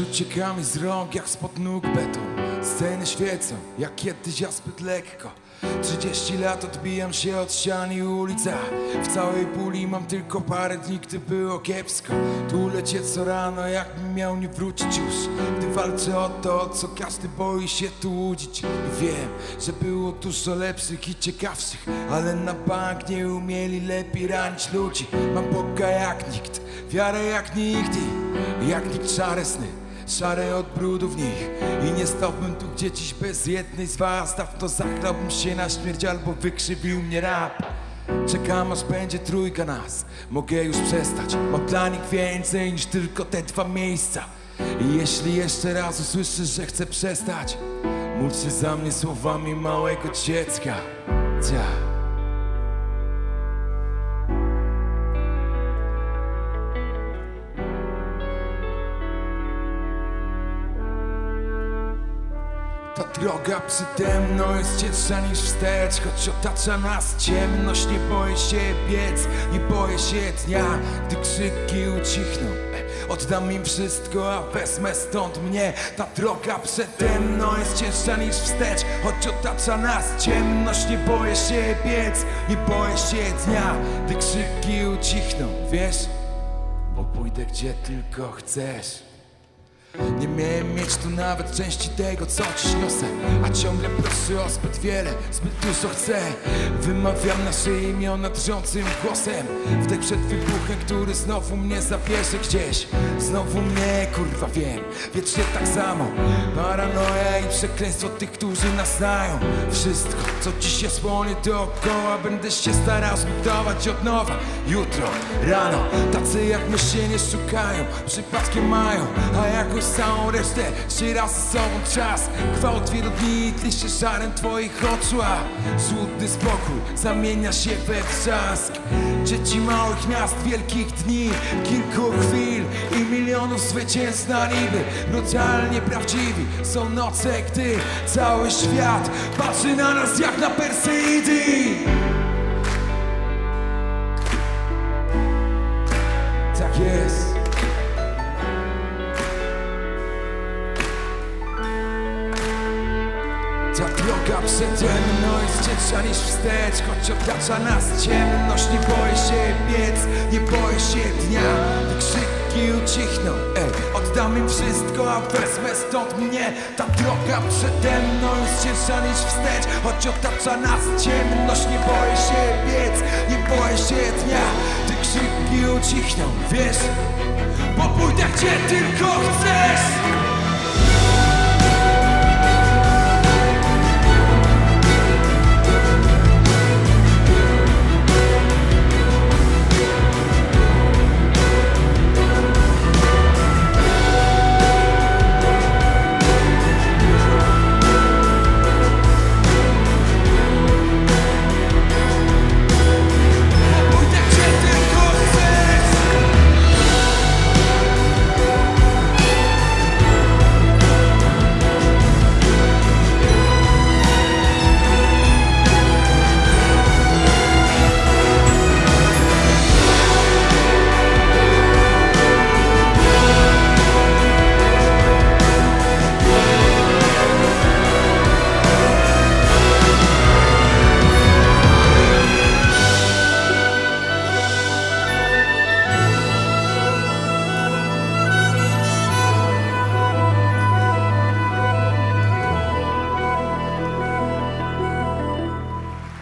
Stateczność ucieka mi z rąk jak spod nóg beton. Sceny świecą jak kiedyś ja zbyt lekko. 30 lat odbijam się od ścian i ulica W całej puli mam tylko parę dni, gdy było kiepsko. Tu lecie co rano jakbym miał nie wrócić już. Gdy walczę o to, co każdy boi się tu łudzić. I wiem, że było dużo lepszych i ciekawszych Ale na bank nie umieli lepiej ranić ludzi. Mam Boga jak nikt, wiarę jak nigdy Jak nikt szare sny Szare od brudu w nich. I nie stałbym tu gdzie dziś bez jednej z was. Dawno zachlałbym się na śmierć albo wykrzywił mnie rap Czekam aż będzie trójka nas. Mogę już przestać. Mam dla nich więcej niż tylko te dwa miejsca. I jeśli jeszcze raz usłyszysz, że chcę przestać Módl się za mnie słowami małego dziecka. Cia. Droga przede mną jest cięższa niż wstecz Choć otacza nas ciemność. Nie boję się biec, nie boję się dnia Gdy krzyki ucichną. Oddam im wszystko, a wezmę stąd mnie. Ta droga przede mną jest cięższa niż wstecz Choć otacza nas ciemność. Nie boję się biec, nie boję się dnia Gdy krzyki ucichną, wiesz? Bo pójdę gdzie tylko chcesz nie miałem mieć tu nawet części tego, co dziś niosę. A ciągle proszę o zbyt wiele, zbyt dużo chcę. Wymawiam nasze imiona drżącym głosem. Wdech przed wybuchem, który znowu mnie zabierze gdzieś. Znowu mnie, kurwa wiem, wiecznie tak samo. Paranoja i przekleństwo tych, którzy nas znają. Wszystko, co dziś jest dookoła Będę się starał zbudować od nowa. Jutro, rano, tacy jak my się nie szukają. Przypadkiem mają, a jakoś Minąłeś całą resztę, się raz z sobą czas. Gwałt wielu dni tli się żarem twoich oczu A spokój zamienia się we wrzask Dzieci małych miast, wielkich dni Kilku chwil i milionów zwycięstw na niby. Brutalnie prawdziwi są noce, gdy cały świat Patrzy na nas jak na Perseidy. Tak jest mną jest cięższa niż wstecz Choć otacza nas ciemność. Nie boję się biec, nie boję się dnia. Te krzyki ucichną, ej Oddam im wszystko, a wezmę stąd mnie. Ta droga przede mną jest cięższa niż wstecz Choć otacza nas ciemność. Nie boję się biec, nie boję się dnia. Te krzyki ucichną, wiesz? Bo pójdę gdzie tylko chcesz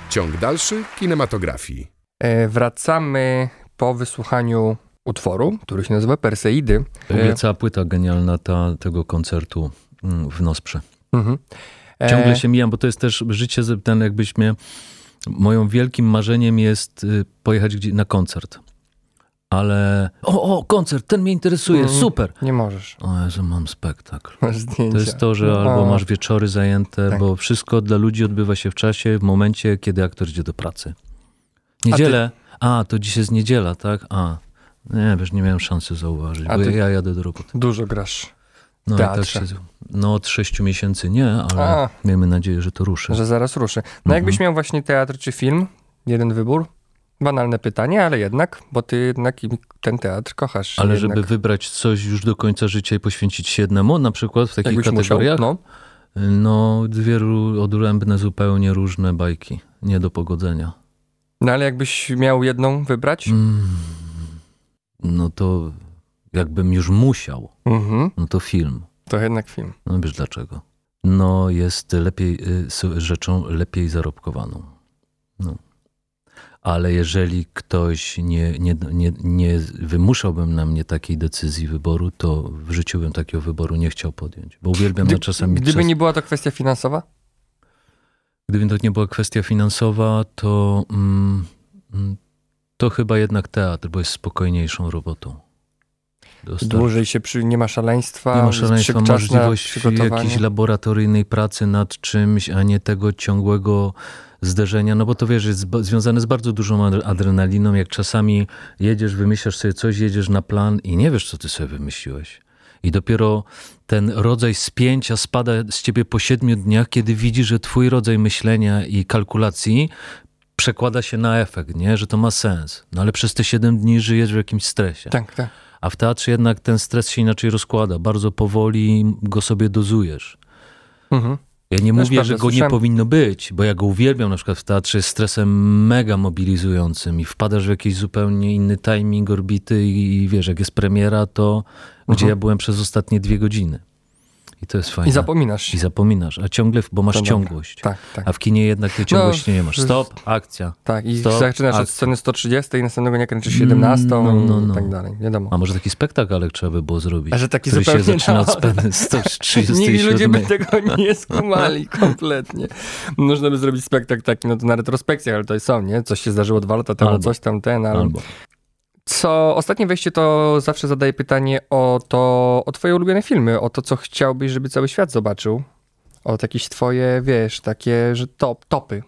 Ciąg dalszy kinematografii. E, wracamy po wysłuchaniu utworu, który się nazywa Perseidy. W ogóle cała płyta genialna ta, tego koncertu mm, w Nosprze. Mhm. E, Ciągle się mijam, bo to jest też życie, ten jakbyś mnie... Moim wielkim marzeniem jest y, pojechać na koncert. Ale... O, o, koncert, ten mnie interesuje, super! Nie możesz. O Jezu, mam spektakl. Masz zdjęcia. To jest to, że No, albo masz wieczory zajęte, Tak. bo wszystko dla ludzi odbywa się w czasie, w momencie, kiedy aktor idzie do pracy. Niedzielę. A, to dziś jest niedziela, tak? A. Nie, wiesz, nie miałem szansy zauważyć, A bo ja jadę do roboty. Dużo grasz, No, tak się, no od sześciu miesięcy nie, ale A. miejmy nadzieję, że to ruszy. że zaraz ruszy. No Mhm. jakbyś miał właśnie teatr czy film, jeden wybór? Banalne pytanie, ale jednak, bo ty jednak ten teatr kochasz. Ale jednak. żeby wybrać coś już do końca życia i poświęcić się jednemu, na przykład w takich Jakbyś musiał, kategoriach, no. no dwie odrębne, zupełnie różne bajki, nie do pogodzenia. no ale jakbyś miał jedną wybrać? Mm, no to jakbym już musiał, Mhm. no to film. To jednak film. No wiesz dlaczego? No jest lepiej, y, rzeczą lepiej zarobkowaną. Ale jeżeli ktoś nie, nie, nie, nie wymuszałbym na mnie takiej decyzji wyboru, to w życiu bym takiego wyboru nie chciał podjąć. Bo uwielbiam Gdy, na czasami gdyby czas... nie była to kwestia finansowa? Gdyby to nie była kwestia finansowa, to, mm, mm, to chyba jednak teatr, bo jest spokojniejszą robotą. Dostar- Dłużej się przy, nie ma szaleństwa, Nie ma szaleństwa, możliwość jakiejś laboratoryjnej pracy nad czymś, a nie tego ciągłego zderzenia, no bo to wiesz, jest związane z bardzo dużą ad- adrenaliną, jak czasami jedziesz, wymyślasz sobie coś, jedziesz na plan i nie wiesz, co ty sobie wymyśliłeś. I dopiero ten rodzaj spięcia spada z ciebie po siedmiu dniach, kiedy widzisz, że twój rodzaj myślenia i kalkulacji przekłada się na efekt, nie? że to ma sens. No ale przez te siedem dni żyjesz w jakimś stresie. Tak, tak. A w teatrze jednak ten stres się inaczej rozkłada. Bardzo powoli go sobie dozujesz. Mhm. Ja nie mówię, prawda, że go nie powinno być, bo ja go uwielbiam na przykład w teatrze jest stresem mega mobilizującym i wpadasz w jakiś zupełnie inny timing orbity i, i wiesz, jak jest premiera, to gdzie Mhm. ja byłem przez ostatnie dwie godziny. I to jest fajne. I zapominasz. I zapominasz, a ciągle, bo masz To ciągłość. Tak, tak. A w kinie jednak tej ciągłości nie masz. Stop, akcja. Tak, i Stop, zaczynasz od akcja. sceny 130 i następnego dnia kręcisz 17 No, no, no. i tak dalej, wiadomo. A może taki spektakl Alek, trzeba by było zrobić? A że taki który się zupełnie zaczyna od na- sceny 137. Nigdy ludzie by tego nie skumali kompletnie. Można by zrobić spektakl taki, no to na retrospekcjach, ale to są, nie? Coś się zdarzyło dwa lata temu, Albo. coś tam ten, albo... Albo. Co ostatnie wejście to zawsze zadaję pytanie o to, o twoje ulubione filmy, o to, co chciałbyś, żeby cały świat zobaczył. O jakieś twoje, wiesz, takie, że top, topy.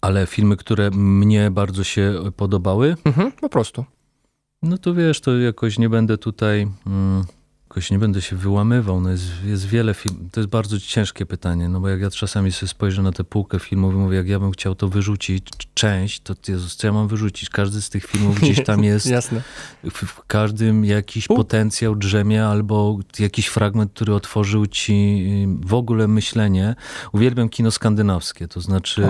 Ale filmy, które mnie bardzo się podobały, Mhm, po prostu. no to wiesz, to jakoś nie będę tutaj, mm, jakoś nie będę się wyłamywał. No jest, jest wiele filmów. To jest bardzo ciężkie pytanie, no bo jak ja czasami sobie spojrzę na tę półkę filmów i mówię, jak ja bym chciał to wyrzucić, część, to Jezus, co ja mam wyrzucić? Każdy z tych filmów gdzieś tam jest. Jasne. w, w każdym jakiś U. potencjał drzemie albo jakiś fragment, który otworzył ci y, w ogóle myślenie. Uwielbiam kino skandynawskie, to znaczy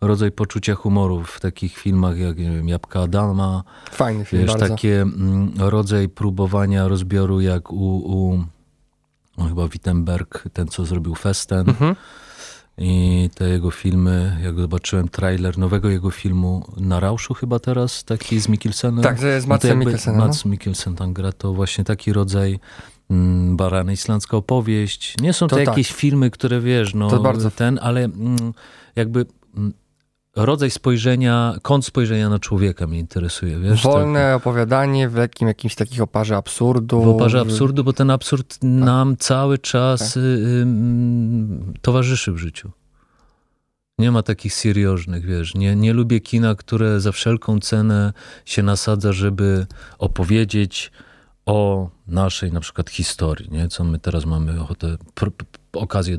rodzaj poczucia humoru w takich filmach jak nie wiem, Jabłka Adama, Fajny film wiesz, bardzo. takie mm, rodzaj próbowania rozbioru jak u, u no, chyba Wittenberg, ten co zrobił Festen. Mhm. I te jego filmy, jak zobaczyłem trailer nowego jego filmu Na Rauszu chyba teraz, taki z Mikkelsenem. Tak, z No Madsem Mikkelsenem. no. Mats Mikkelsen tam gra, to właśnie taki rodzaj mm, Barana Islandzka opowieść. Nie są to, To tak. jakieś filmy, które wiesz, no To bardzo- ten, ale mm, jakby mm, rodzaj spojrzenia, kąt spojrzenia na człowieka mnie interesuje, wiesz? Wolne opowiadanie w lekkim jakimś takich oparze absurdu. Tak, w oparze absurdu, bo ten absurd nam cały czas Tak. y, y, towarzyszy w życiu. Nie ma takich seriożnych, wiesz. Nie, nie lubię kina, które za wszelką cenę się nasadza, żeby opowiedzieć o naszej na przykład historii, nie? co my teraz mamy ochotę, pr- p- okazję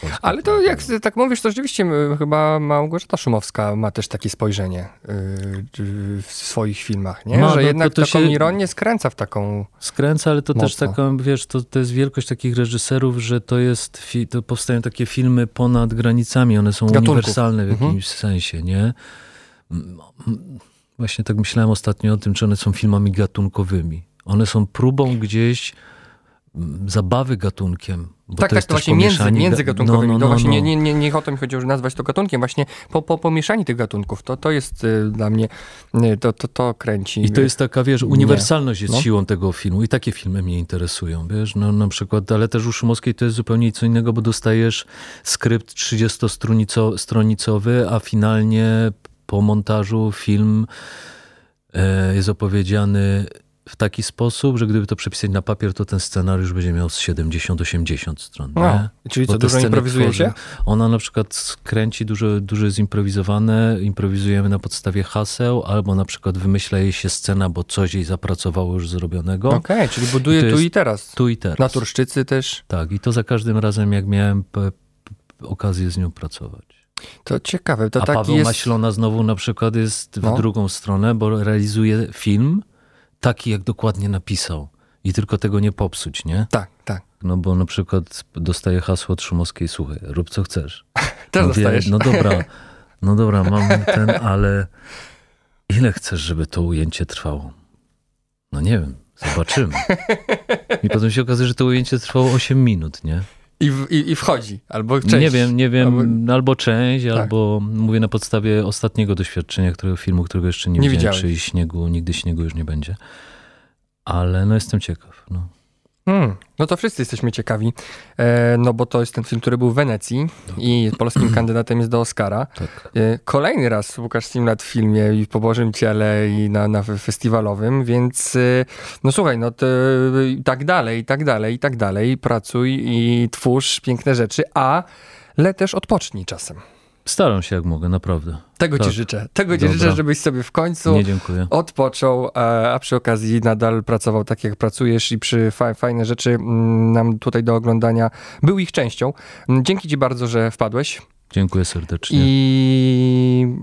Polsce. Ale to jak tak mówisz, to rzeczywiście chyba Małgorzata Szumowska ma też takie spojrzenie y, w swoich filmach, nie? Ma, że no jednak to- taką się- ironię skręca w taką... Skręca, ale to też Mocno. taka, wiesz, to, to jest wielkość takich reżyserów, że to jest, to powstają takie filmy ponad granicami, one są Gatunków. uniwersalne w Mhm. jakimś sensie, nie? Właśnie tak myślałem ostatnio o tym, czy one są filmami gatunkowymi. One są próbą gdzieś zabawy gatunkiem. Tak, tak, jest to też właśnie między, pomieszanie ga- międzygatunkowymi. No, no, to no, właśnie no. Nie, nie, nie, nie o to mi chodziło, że nazwać to gatunkiem, właśnie po, po pomieszanie tych gatunków. To, to jest y, dla mnie, y, to, to, to kręci. I to jest taka, wiesz, uniwersalność jest No. siłą tego filmu i takie filmy mnie interesują, wiesz, no na przykład, ale też u Szumowskiej to jest zupełnie co innego, bo dostajesz skrypt 30-stronicowy, a finalnie po montażu film e, jest opowiedziany w taki sposób, że gdyby to przepisać na papier, to ten scenariusz będzie miał z 70-80 stron. No, czyli Bo co, dużo sceny improwizuje się? tworzy. Ona na przykład kręci dużo, dużo jest improwizowane, improwizujemy na podstawie haseł, albo na przykład wymyśla jej się scena, bo coś jej zapracowało już zrobionego. Okej, czyli buduje I tu i teraz. Tu i teraz. Naturszczycy też. Tak, i to za każdym razem, jak miałem okazję z nią pracować. To ciekawe, to A taki Paweł jest... Maślona znowu na przykład jest w No. drugą stronę, bo realizuje film taki, jak dokładnie napisał. I tylko tego nie popsuć, nie? Tak, tak. No bo na przykład dostaje hasło od Szumowskiej, słuchaj, rób co chcesz. Też Mówię, dostajesz. No dobra, no dobra, mam ten, ale ile chcesz, żeby to ujęcie trwało? No nie wiem, zobaczymy. I potem się okazuje, że to ujęcie trwało 8 minut, nie? I, w, i, I wchodzi, albo część. Nie wiem, nie wiem, Albo- albo, część, Tak. albo mówię na podstawie ostatniego doświadczenia, którego filmu, którego jeszcze nie, Nie widziałem, widziałeś. czyli śniegu, nigdy śniegu już nie będzie. Ale no jestem ciekaw. No. Hmm, no to wszyscy jesteśmy ciekawi, e, no bo to jest ten film, który był w Wenecji i polskim kandydatem jest do Oscara. Tak. E, kolejny raz Łukasz Simlat w filmie i po Bożym Ciele i na, na festiwalowym, więc e, no słuchaj, no to i tak dalej, i tak dalej, i tak dalej. Pracuj i twórz piękne rzeczy, a ale też odpocznij czasem. Staram się jak mogę, naprawdę. Tego ci Tak. życzę. Tego ci Dobra. życzę, żebyś sobie w końcu Nie dziękuję. odpoczął, a, a przy okazji nadal pracował tak, jak pracujesz i przy fa- fajne rzeczy mm, nam tutaj do oglądania był ich częścią. Mm, Dzięki ci bardzo, że wpadłeś. Dziękuję serdecznie. I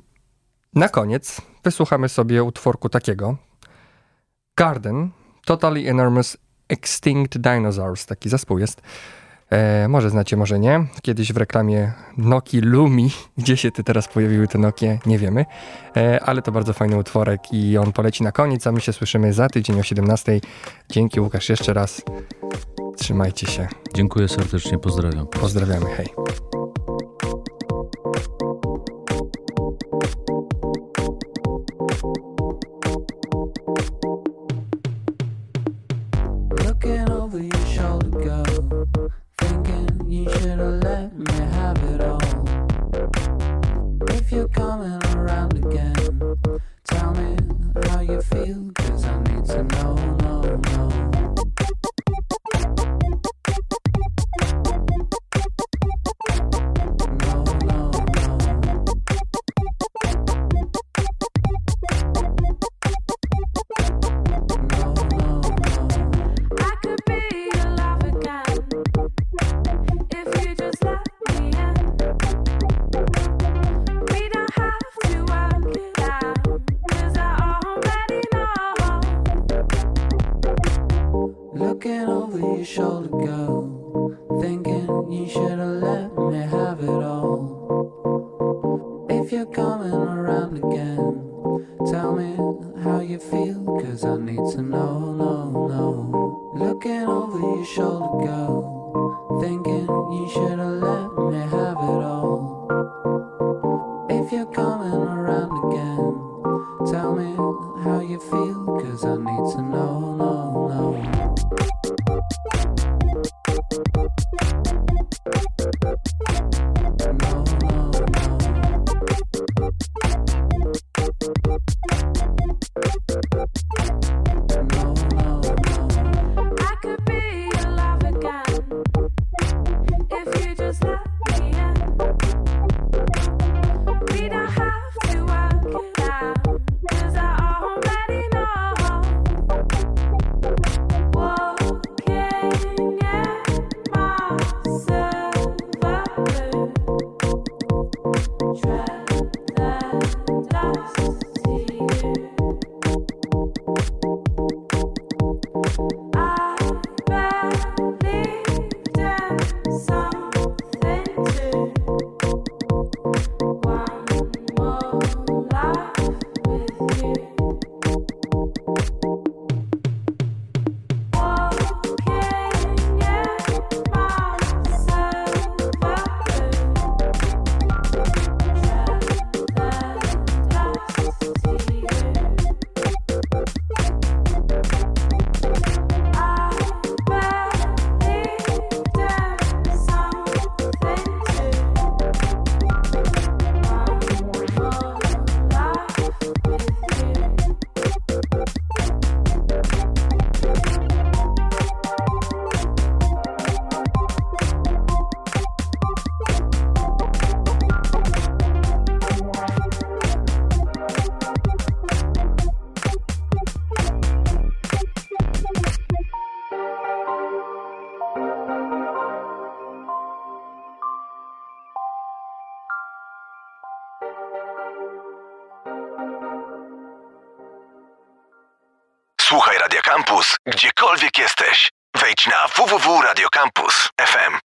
na koniec wysłuchamy sobie utworku takiego. Garden, Totally Enormous Extinct Dinosaurs, taki zespół jest. E, może znacie, może nie. Kiedyś w reklamie Noki Lumi, gdzie się ty teraz pojawiły te Nokie, nie wiemy. E, ale to bardzo fajny utworek i on poleci na koniec, a my się słyszymy za tydzień o 17. Dzięki Łukasz jeszcze raz. Trzymajcie się. Dziękuję serdecznie, pozdrawiam. Pozdrawiamy. Hej.